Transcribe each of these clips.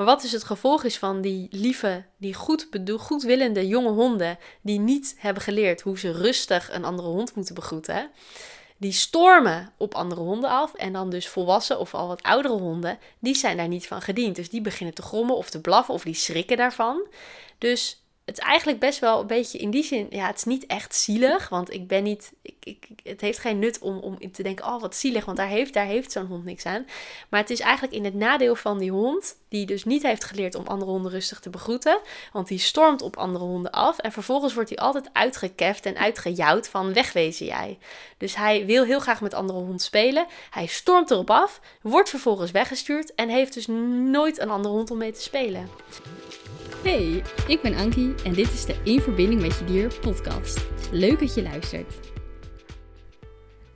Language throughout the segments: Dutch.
Maar wat dus het gevolg is van die lieve, die goed goedwillende jonge honden die niet hebben geleerd hoe ze rustig een andere hond moeten begroeten, die stormen op andere honden af. En dan dus volwassen of al wat oudere honden, die zijn daar niet van gediend. Dus die beginnen te grommen of te blaffen of die schrikken daarvan. Dus het is eigenlijk best wel een beetje in die zin, ja, het is niet echt zielig, want ik ben niet, ik, ik, het heeft geen nut om, om te denken, oh wat zielig, want daar heeft, daar heeft zo'n hond niks aan. Maar het is eigenlijk in het nadeel van die hond, die dus niet heeft geleerd om andere honden rustig te begroeten, want die stormt op andere honden af en vervolgens wordt hij altijd uitgekeft en uitgejouwd van wegwezen jij. Dus hij wil heel graag met andere honden spelen, hij stormt erop af, wordt vervolgens weggestuurd en heeft dus nooit een andere hond om mee te spelen. Hey, ik ben Ankie en dit is de In Verbinding met Je Dier podcast. Leuk dat je luistert.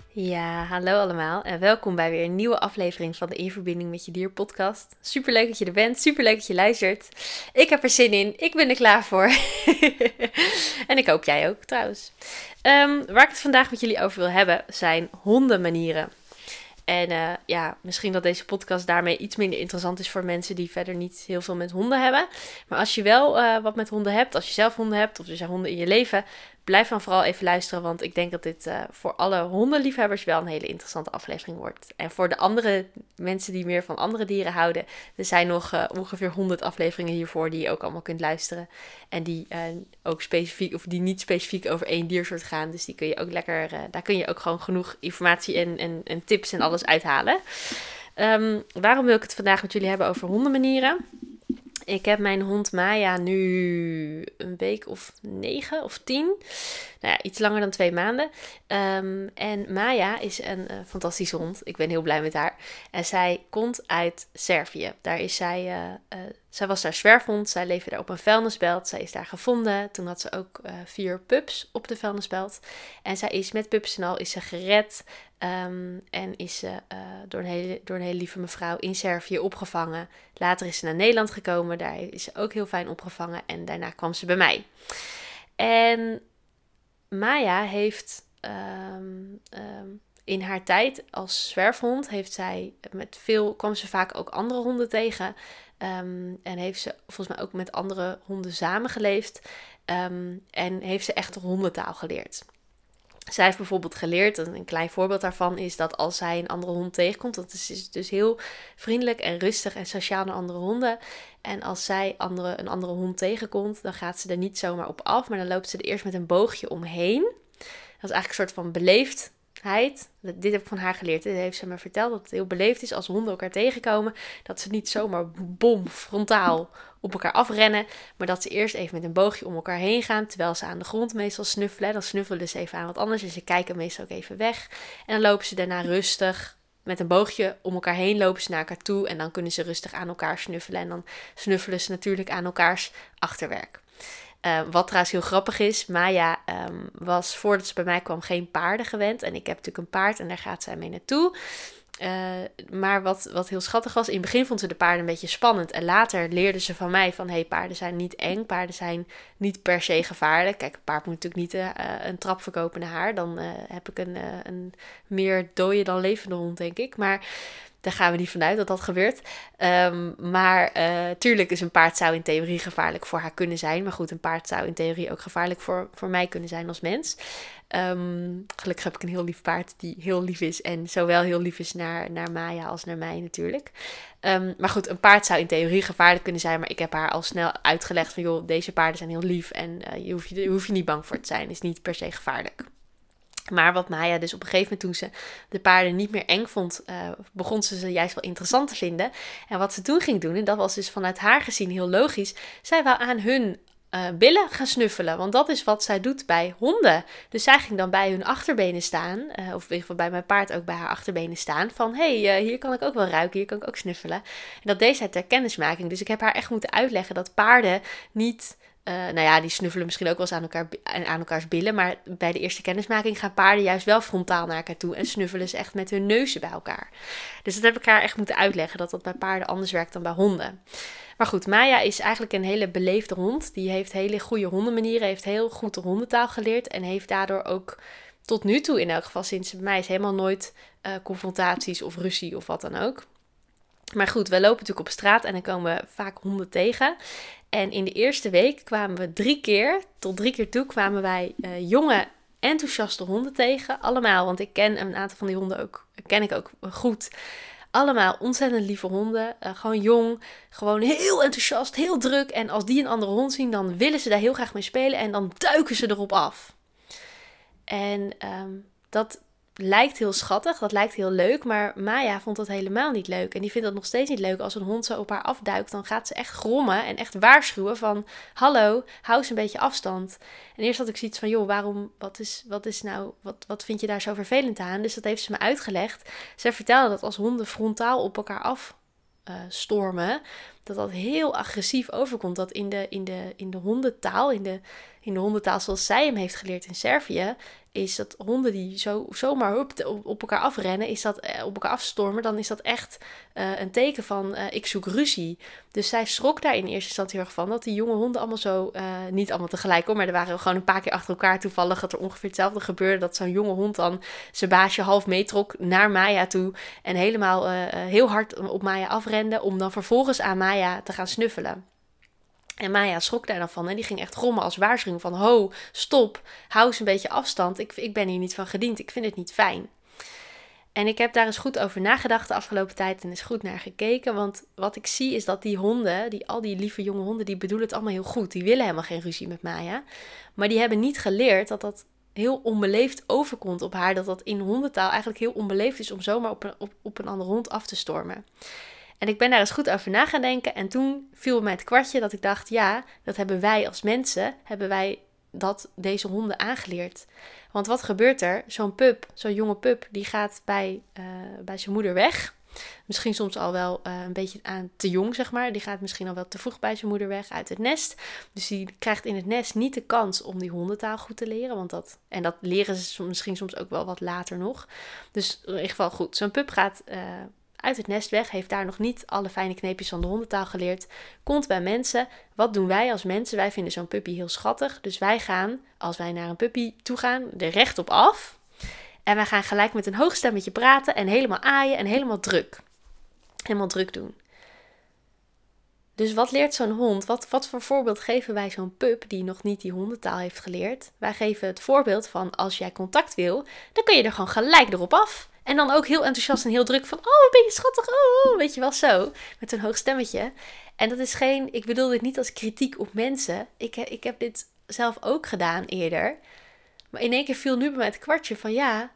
Ja, hallo allemaal en welkom bij weer een nieuwe aflevering van de In Verbinding met Je Dier podcast. Super leuk dat je er bent, super leuk dat je luistert. Ik heb er zin in, ik ben er klaar voor. en ik hoop jij ook trouwens. Um, waar ik het vandaag met jullie over wil hebben zijn hondenmanieren. En uh, ja, misschien dat deze podcast daarmee iets minder interessant is voor mensen die verder niet heel veel met honden hebben. Maar als je wel uh, wat met honden hebt, als je zelf honden hebt of er zijn honden in je leven, blijf dan vooral even luisteren, want ik denk dat dit uh, voor alle hondenliefhebbers wel een hele interessante aflevering wordt. En voor de andere mensen die meer van andere dieren houden, er zijn nog uh, ongeveer 100 afleveringen hiervoor die je ook allemaal kunt luisteren. En die uh, ook specifiek, of die niet specifiek over één diersoort gaan. Dus die kun je ook lekker, daar kun je ook gewoon genoeg informatie en, en, en tips en alles uithalen. Um, waarom wil ik het vandaag met jullie hebben over hondenmanieren? Ik heb mijn hond Maya nu een week of negen of tien. Nou ja, iets langer dan twee maanden. Um, en Maya is een uh, fantastische hond. Ik ben heel blij met haar. En zij komt uit Servië. Daar is zij, uh, uh, zij was daar zwerfhond. Zij leefde daar op een vuilnisbelt. Zij is daar gevonden. Toen had ze ook vier pups op de vuilnisbelt. En zij is met pups en al is ze gered. Um, en is ze door, een hele, door een hele lieve mevrouw in Servië opgevangen. Later is ze naar Nederland gekomen. Daar is ze ook heel fijn opgevangen. En daarna kwam ze bij mij. En Maya heeft um, um, in haar tijd als zwerfhond heeft zij met veel kwam ze vaak ook andere honden tegen um, en heeft ze volgens mij ook met andere honden samengeleefd en heeft ze echt hondentaal geleerd. Zij heeft bijvoorbeeld geleerd, een klein voorbeeld daarvan is dat als zij een andere hond tegenkomt, dat is dus heel vriendelijk en rustig en sociaal naar andere honden. En als zij andere, een andere hond tegenkomt, dan gaat ze er niet zomaar op af, maar dan loopt ze er eerst met een boogje omheen. Dat is eigenlijk een soort van Dit heb ik van haar geleerd. Dit heeft ze me verteld dat het heel beleefd is als honden elkaar tegenkomen. Dat ze niet zomaar bom frontaal op elkaar afrennen. Maar dat ze eerst even met een boogje om elkaar heen gaan. Terwijl ze aan de grond meestal snuffelen. Dan snuffelen ze even aan wat anders. En ze kijken meestal ook even weg. En dan lopen ze daarna rustig met een boogje om elkaar heen lopen ze naar elkaar toe. En dan kunnen ze rustig aan elkaar snuffelen. En dan snuffelen ze natuurlijk aan elkaars achterwerk. Uh, wat trouwens heel grappig is, Maya um, was voordat ze bij mij kwam geen paarden gewend. En ik heb natuurlijk een paard en daar gaat zij mee naartoe. Uh, maar wat, wat heel schattig was, in het begin vond ze de paarden een beetje spannend. En later leerde ze van mij van, hé, hey, paarden zijn niet eng, paarden zijn niet per se gevaarlijk. Kijk, een paard moet natuurlijk niet uh, een trap verkopen naar haar. Dan heb ik een, een meer dode dan levende hond, denk ik. Maar daar gaan we niet vanuit dat dat gebeurt. Um, maar uh, tuurlijk is een paard zou in theorie gevaarlijk voor haar kunnen zijn. Maar goed, een paard zou in theorie ook gevaarlijk voor, voor mij kunnen zijn als mens. Um, gelukkig heb ik een heel lief paard die heel lief is. En zowel heel lief is naar, naar Maya als naar mij natuurlijk. Um, maar goed, een paard zou in theorie gevaarlijk kunnen zijn. Maar ik heb haar al snel uitgelegd van joh, deze paarden zijn heel lief. En uh, je, je, hoeft je niet bang voor te zijn. is niet per se gevaarlijk. Maar wat Maya dus op een gegeven moment toen ze de paarden niet meer eng vond, uh, begon ze ze juist wel interessant te vinden. En wat ze toen ging doen, en dat was dus vanuit haar gezien heel logisch, zij wou aan hun uh, billen gaan snuffelen. Want dat is wat zij doet bij honden. Dus zij ging dan bij hun achterbenen staan, uh, of in ieder geval bij mijn paard ook bij haar achterbenen staan. Van hé, hey, hier kan ik ook wel ruiken, hier kan ik ook snuffelen. En dat deed zij ter kennismaking. Dus ik heb haar echt moeten uitleggen dat paarden niet uh, nou ja, die snuffelen misschien ook wel eens aan, elkaar, aan elkaars billen. Maar bij de eerste kennismaking gaan paarden juist wel frontaal naar elkaar toe. En snuffelen ze echt met hun neuzen bij elkaar. Dus dat heb ik haar echt moeten uitleggen. Dat dat bij paarden anders werkt dan bij honden. Maar goed, Maya is eigenlijk een hele beleefde hond. Die heeft hele goede hondenmanieren. Heeft heel goed de hondentaal geleerd. En heeft daardoor ook tot nu toe in elk geval sinds mij is helemaal nooit uh, confrontaties of ruzie of wat dan ook. Maar goed, we lopen natuurlijk op straat en dan komen we vaak honden tegen. En in de eerste week kwamen we drie keer, tot drie keer toe, kwamen wij uh, jonge, enthousiaste honden tegen. Allemaal, want ik ken een aantal van die honden ook, ken ik ook goed. Allemaal ontzettend lieve honden. Uh, gewoon jong, gewoon heel enthousiast, heel druk. En als die een andere hond zien, dan willen ze daar heel graag mee spelen en dan duiken ze erop af. En um, dat lijkt heel schattig, dat lijkt heel leuk, maar Maya vond dat helemaal niet leuk. En die vindt dat nog steeds niet leuk. Als een hond zo op haar afduikt, dan gaat ze echt grommen en echt waarschuwen van... Hallo, hou eens een beetje afstand. En eerst had ik zoiets van, joh, waarom, wat is, wat is nou, wat, wat vind je daar zo vervelend aan? Dus dat heeft ze me uitgelegd. Zij vertelde dat als honden frontaal op elkaar af uh, stormen, dat dat heel agressief overkomt. Dat in de, in de, in de hondentaal, in de, in de hondentaal zoals zij hem heeft geleerd in Servië, is dat honden die zo, zomaar hup, op, elkaar afrennen, is dat, eh, op elkaar afstormen, dan is dat echt uh, een teken van uh, ik zoek ruzie. Dus zij schrok daar in eerste instantie heel erg van dat die jonge honden allemaal zo, niet allemaal tegelijk hoor, maar er waren gewoon een paar keer achter elkaar toevallig dat er ongeveer hetzelfde gebeurde. Dat zo'n jonge hond dan zijn baasje half meetrok naar Maya toe en helemaal heel hard op Maya afrende om dan vervolgens aan Maya te gaan snuffelen. En Maya schrok daar dan van en die ging echt grommen als waarschuwing van... Ho, stop, hou eens een beetje afstand, ik, ik ben hier niet van gediend, ik vind het niet fijn. En ik heb daar eens goed over nagedacht de afgelopen tijd en is goed naar gekeken. Want wat ik zie is dat die honden, die, al die lieve jonge honden, die bedoelen het allemaal heel goed. Die willen helemaal geen ruzie met Maya. Maar die hebben niet geleerd dat dat heel onbeleefd overkomt op haar. Dat dat in hondentaal eigenlijk heel onbeleefd is om zomaar op een, op, op een andere hond af te stormen. En ik ben daar eens goed over na gaan denken. En toen viel mij het kwartje dat ik dacht: ja, dat hebben wij als mensen, hebben wij dat deze honden aangeleerd. Want wat gebeurt er? Zo'n pup, zo'n jonge pup, die gaat bij, uh, bij zijn moeder weg. Misschien soms al wel uh, een beetje aan te jong, zeg maar. Die gaat misschien al wel te vroeg bij zijn moeder weg uit het nest. Dus die krijgt in het nest niet de kans om die hondentaal goed te leren. Want dat, en dat leren ze misschien soms ook wel wat later nog. Dus in ieder geval goed. Zo'n pup gaat uh, uit het nest weg, heeft daar nog niet alle fijne kneepjes van de hondentaal geleerd, komt bij mensen. Wat doen wij als mensen? Wij vinden zo'n puppy heel schattig. Dus wij gaan, als wij naar een puppy toe gaan, er recht op af. En wij gaan gelijk met een hoog stemmetje praten en helemaal aaien en helemaal druk. Helemaal druk doen. Dus wat leert zo'n hond? Wat, wat voor voorbeeld geven wij zo'n pup die nog niet die hondentaal heeft geleerd? Wij geven het voorbeeld van als jij contact wil, dan kun je er gewoon gelijk erop af. En dan ook heel enthousiast en heel druk van, oh, ben je schattig, oh, oh, weet je wel, zo. Met een hoog stemmetje. En dat is geen, ik bedoel dit niet als kritiek op mensen. Ik, ik heb dit zelf ook gedaan eerder. Maar in één keer viel nu bij mij het kwartje van, ja,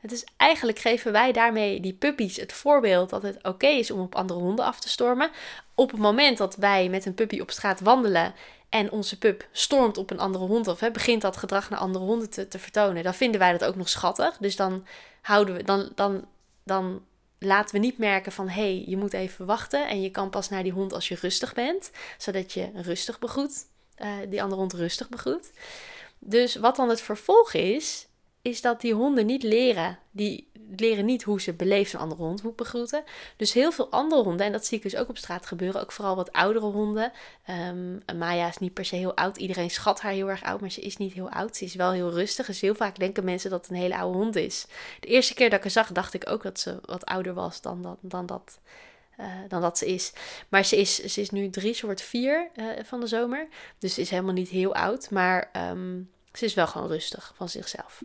het is eigenlijk geven wij daarmee die puppies het voorbeeld dat het oké is om op andere honden af te stormen. Op het moment dat wij met een puppy op straat wandelen en onze pup stormt op een andere hond of begint dat gedrag naar andere honden te, vertonen, dan vinden wij dat ook nog schattig. Dus dan houden we, dan, dan, dan laten we niet merken van hé, hey, je moet even wachten en je kan pas naar die hond als je rustig bent, zodat je rustig begroet, uh, die andere hond rustig begroet. Dus wat dan het vervolg is, is dat die honden niet leren. Die leren niet hoe ze beleefd een andere hond moet begroeten. Dus heel veel andere honden, en dat zie ik dus ook op straat gebeuren, ook vooral wat oudere honden. Um, Maya is niet per se heel oud. Iedereen schat haar heel erg oud, maar ze is niet heel oud. Ze is wel heel rustig. Dus heel vaak denken mensen dat het een hele oude hond is. De eerste keer dat ik haar zag, dacht ik ook dat ze wat ouder was dan dat. Dan dat uh, dan dat ze is. Maar ze is, ze is nu drie, soort vier uh, van de zomer. Dus ze is helemaal niet heel oud. Maar um, ze is wel gewoon rustig van zichzelf.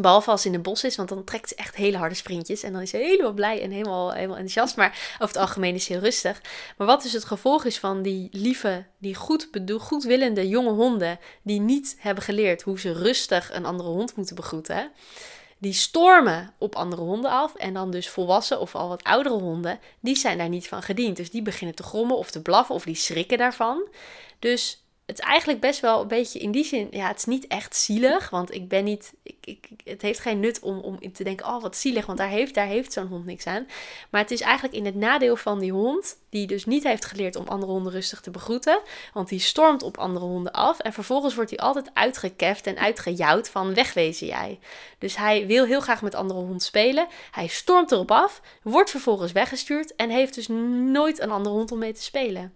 Behalve als ze in het bos is, want dan trekt ze echt hele harde sprintjes. En dan is ze helemaal blij en helemaal, helemaal enthousiast. Maar over het algemeen is ze heel rustig. Maar wat dus het gevolg is van die lieve, die goed goedwillende jonge honden. Die niet hebben geleerd hoe ze rustig een andere hond moeten begroeten. Die stormen op andere honden af. En dan dus volwassen of al wat oudere honden. Die zijn daar niet van gediend. Dus die beginnen te grommen of te blaffen of die schrikken daarvan. Dus het is eigenlijk best wel een beetje in die zin, ja, het is niet echt zielig, want ik ben niet, ik, ik, het heeft geen nut om, om te denken, oh wat zielig, want daar heeft, daar heeft zo'n hond niks aan. Maar het is eigenlijk in het nadeel van die hond, die dus niet heeft geleerd om andere honden rustig te begroeten, want die stormt op andere honden af en vervolgens wordt hij altijd uitgekeft en uitgejouwd van wegwezen jij. Dus hij wil heel graag met andere honden spelen, hij stormt erop af, wordt vervolgens weggestuurd en heeft dus nooit een andere hond om mee te spelen.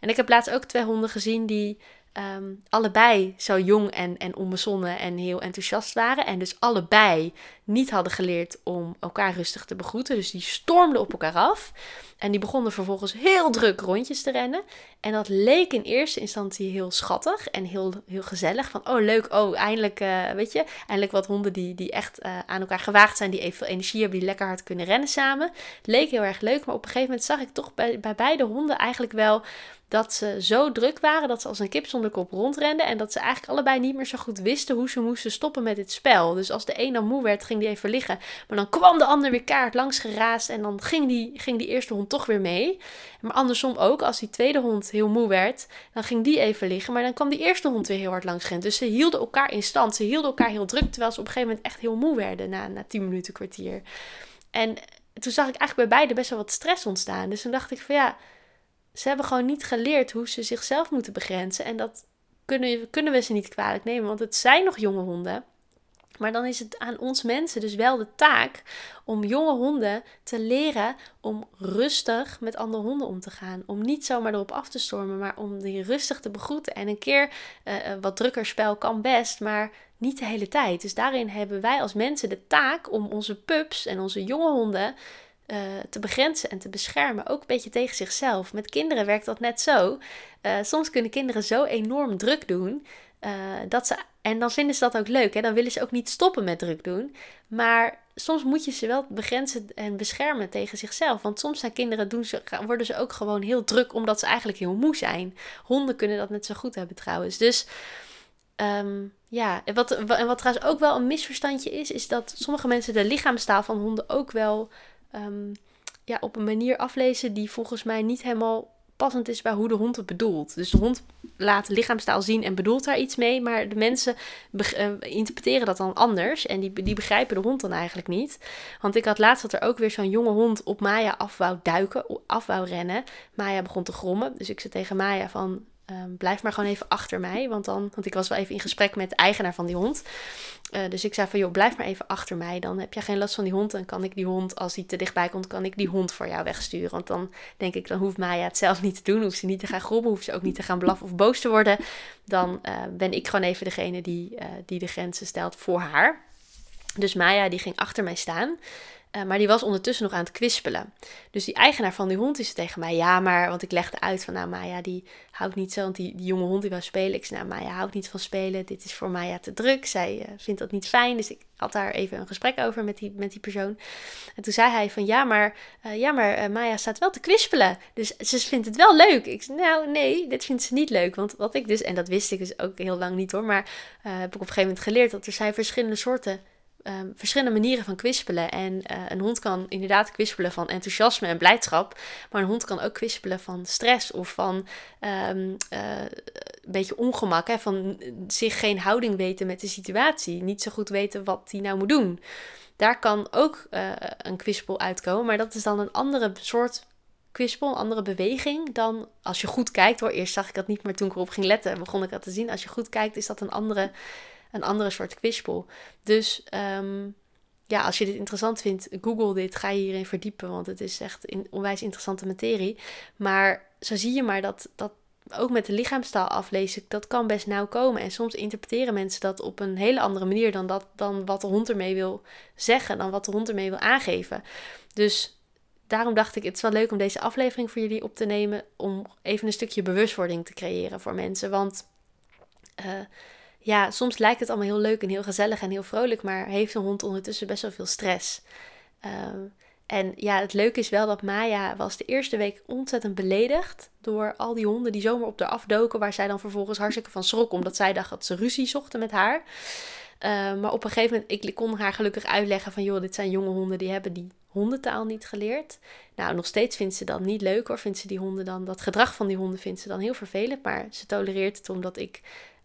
En ik heb laatst ook twee honden gezien die um, allebei zo jong en, en onbezonnen en heel enthousiast waren. En dus allebei niet hadden geleerd om elkaar rustig te begroeten. Dus die stormden op elkaar af. En die begonnen vervolgens heel druk rondjes te rennen. En dat leek in eerste instantie heel schattig en heel, heel gezellig. Van, oh leuk, oh eindelijk, uh, weet je, eindelijk wat honden die, die echt uh, aan elkaar gewaagd zijn. Die evenveel energie hebben, die lekker hard kunnen rennen samen. Leek heel erg leuk, maar op een gegeven moment zag ik toch bij, bij beide honden eigenlijk wel dat ze zo druk waren dat ze als een kip zonder kop rondrenden. En dat ze eigenlijk allebei niet meer zo goed wisten hoe ze moesten stoppen met dit spel. Dus als de een dan moe werd, ging die even liggen. Maar dan kwam de ander weer kaart langs geraast. En dan ging die, ging die eerste hond toch weer mee. Maar andersom ook, als die tweede hond heel moe werd, dan ging die even liggen. Maar dan kwam die eerste hond weer heel hard langs. Dus ze hielden elkaar in stand. Ze hielden elkaar heel druk. Terwijl ze op een gegeven moment echt heel moe werden na, na 10 minuten, kwartier. En toen zag ik eigenlijk bij beide best wel wat stress ontstaan. Dus toen dacht ik van ja ze hebben gewoon niet geleerd hoe ze zichzelf moeten begrenzen. En dat kunnen, kunnen we ze niet kwalijk nemen, want het zijn nog jonge honden. Maar dan is het aan ons mensen dus wel de taak om jonge honden te leren om rustig met andere honden om te gaan. Om niet zomaar erop af te stormen, maar om die rustig te begroeten. En een keer uh, wat drukker spel kan best, maar niet de hele tijd. Dus daarin hebben wij als mensen de taak om onze pups en onze jonge honden uh, te begrenzen en te beschermen. Ook een beetje tegen zichzelf. Met kinderen werkt dat net zo. Uh, soms kunnen kinderen zo enorm druk doen. Uh, dat ze, en dan vinden ze dat ook leuk. Hè? Dan willen ze ook niet stoppen met druk doen. Maar soms moet je ze wel begrenzen en beschermen tegen zichzelf. Want soms zijn kinderen doen ze, worden ze ook gewoon heel druk omdat ze eigenlijk heel moe zijn. Honden kunnen dat net zo goed hebben trouwens. Dus um, ja, wat, en wat trouwens ook wel een misverstandje is, is dat sommige mensen de lichaamstaal van honden ook wel um, ja, op een manier aflezen die volgens mij niet helemaal passend is bij hoe de hond het bedoelt. Dus de hond laat lichaamstaal zien en bedoelt daar iets mee, maar de mensen uh, interpreteren dat dan anders en die, die begrijpen de hond dan eigenlijk niet. Want ik had laatst dat er ook weer zo'n jonge hond op Maya af wou duiken, af wou rennen. Maya begon te grommen, dus ik zei tegen Maya van Um, blijf maar gewoon even achter mij. Want, dan, want ik was wel even in gesprek met de eigenaar van die hond. Uh, dus ik zei van, joh, blijf maar even achter mij. Dan heb je geen last van die hond. Dan kan ik die hond, als hij te dichtbij komt, kan ik die hond voor jou wegsturen. Want dan denk ik, dan hoeft Maya het zelf niet te doen. Hoeft ze niet te gaan grobben. Hoeft ze ook niet te gaan blaffen of boos te worden. Dan uh, ben ik gewoon even degene die, uh, die de grenzen stelt voor haar. Dus Maya die ging achter mij staan. Uh, maar die was ondertussen nog aan het kwispelen. Dus die eigenaar van die hond is tegen mij. Ja, maar, want ik legde uit van, nou Maya, die houdt niet zo. Want die, die jonge hond die wil spelen. Ik zei, nou Maya houdt niet van spelen. Dit is voor Maya te druk. Zij uh, vindt dat niet fijn. Dus ik had daar even een gesprek over met die, met die persoon. En toen zei hij van, ja, maar, uh, ja, maar Maya staat wel te kwispelen. Dus ze vindt het wel leuk. Ik zei, nou nee, dit vindt ze niet leuk. Want wat ik dus, en dat wist ik dus ook heel lang niet hoor. Maar heb ik op een gegeven moment geleerd dat er zijn verschillende soorten um, verschillende manieren van kwispelen. En uh, een hond kan inderdaad kwispelen van enthousiasme en blijdschap. Maar een hond kan ook kwispelen van stress of van um, uh, een beetje ongemak. Hè, van zich geen houding weten met de situatie. Niet zo goed weten wat hij nou moet doen. Daar kan ook uh, een kwispel uitkomen. Maar dat is dan een andere soort kwispel, een andere beweging dan als je goed kijkt hoor. Eerst zag ik dat niet, maar toen ik erop ging letten, begon ik dat te zien. Als je goed kijkt, is dat een andere een andere soort kwispel. Dus um, ja, als je dit interessant vindt, google dit, ga je hierin verdiepen, want het is echt onwijs interessante materie. Maar zo zie je maar dat, dat ook met de lichaamstaal aflezen, dat kan best nauw komen. En soms interpreteren mensen dat op een hele andere manier dan, dat, dan wat de hond ermee wil zeggen, dan wat de hond ermee wil aangeven. Dus daarom dacht ik, het is wel leuk om deze aflevering voor jullie op te nemen, om even een stukje bewustwording te creëren voor mensen. Want uh, ja, soms lijkt het allemaal heel leuk en heel gezellig en heel vrolijk, maar heeft een hond ondertussen best wel veel stress. Uh, en ja, het leuke is wel dat Maya was de eerste week ontzettend beledigd door al die honden die zomaar op haar afdoken, waar zij dan vervolgens hartstikke van schrok, omdat zij dacht dat ze ruzie zochten met haar. Uh, maar op een gegeven moment, ik kon haar gelukkig uitleggen van, joh, dit zijn jonge honden, die hebben die hondentaal niet geleerd. Nou, nog steeds vindt ze dat niet leuk hoor. Vindt ze die honden dan, dat gedrag van die honden vindt ze dan heel vervelend. Maar ze tolereert het omdat ik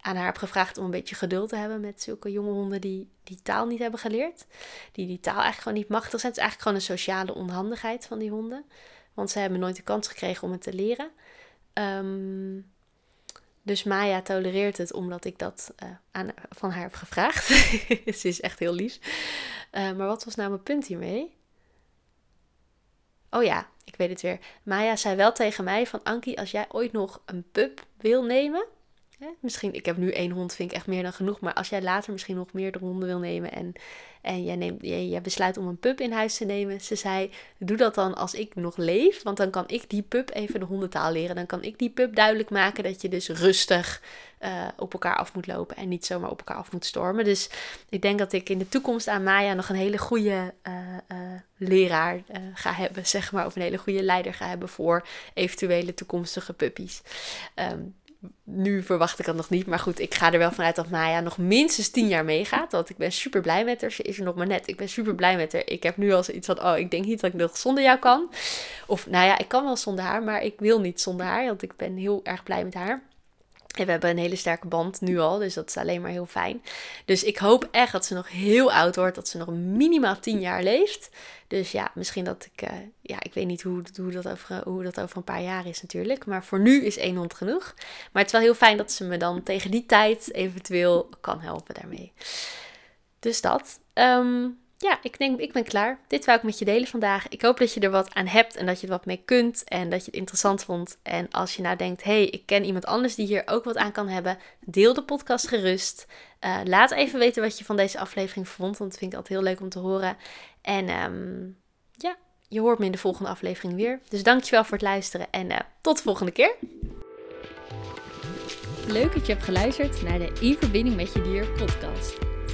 aan haar heb gevraagd om een beetje geduld te hebben met zulke jonge honden die die taal niet hebben geleerd. Die die taal eigenlijk gewoon niet machtig zijn. Het is eigenlijk gewoon een sociale onhandigheid van die honden. Want ze hebben nooit de kans gekregen om het te leren. Um, dus Maya tolereert het omdat ik dat uh, aan, van haar heb gevraagd. ze is echt heel lief. Uh, maar wat was nou mijn punt hiermee? Oh ja, ik weet het weer. Maya zei wel tegen mij van Anki, als jij ooit nog een pup wil nemen, misschien, ik heb nu één hond, vind ik echt meer dan genoeg. Maar als jij later misschien nog meerdere honden wil nemen en, en jij, neemt, jij, besluit om een pup in huis te nemen. Ze zei, doe dat dan als ik nog leef, want dan kan ik die pup even de hondentaal leren. Dan kan ik die pup duidelijk maken dat je dus rustig uh, op elkaar af moet lopen en niet zomaar op elkaar af moet stormen. Dus ik denk dat ik in de toekomst aan Maya nog een hele goede uh, uh, leraar ga hebben, zeg maar. Of een hele goede leider ga hebben voor eventuele toekomstige puppies. Um, nu verwacht ik dat nog niet. Maar goed, ik ga er wel vanuit dat Maya nog minstens tien jaar meegaat. Want ik ben super blij met haar. Ze is er nog maar net. Ik ben super blij met haar. Ik heb nu al zoiets van: oh, ik denk niet dat ik nog zonder jou kan. Of nou ja, ik kan wel zonder haar, maar ik wil niet zonder haar. Want ik ben heel erg blij met haar. En we hebben een hele sterke band nu al, dus dat is alleen maar heel fijn. Dus ik hoop echt dat ze nog heel oud wordt, dat ze nog minimaal 10 jaar leeft. Dus ja, misschien dat ik, uh, ja, ik weet niet hoe, hoe, dat over, hoe dat over een paar jaar is natuurlijk. Maar voor nu is één hond genoeg. Maar het is wel heel fijn dat ze me dan tegen die tijd eventueel kan helpen daarmee. Dus dat. Um, ja, ik denk, ik ben klaar. Dit wou ik met je delen vandaag. Ik hoop dat je er wat aan hebt en dat je er wat mee kunt en dat je het interessant vond. En als je nou denkt, hey, ik ken iemand anders die hier ook wat aan kan hebben, deel de podcast gerust. Uh, laat even weten wat je van deze aflevering vond, want dat vind ik altijd heel leuk om te horen. En um, ja, je hoort me in de volgende aflevering weer. Dus dankjewel voor het luisteren en uh, tot de volgende keer. Leuk dat je hebt geluisterd naar de In Verbinding met Je Dier podcast.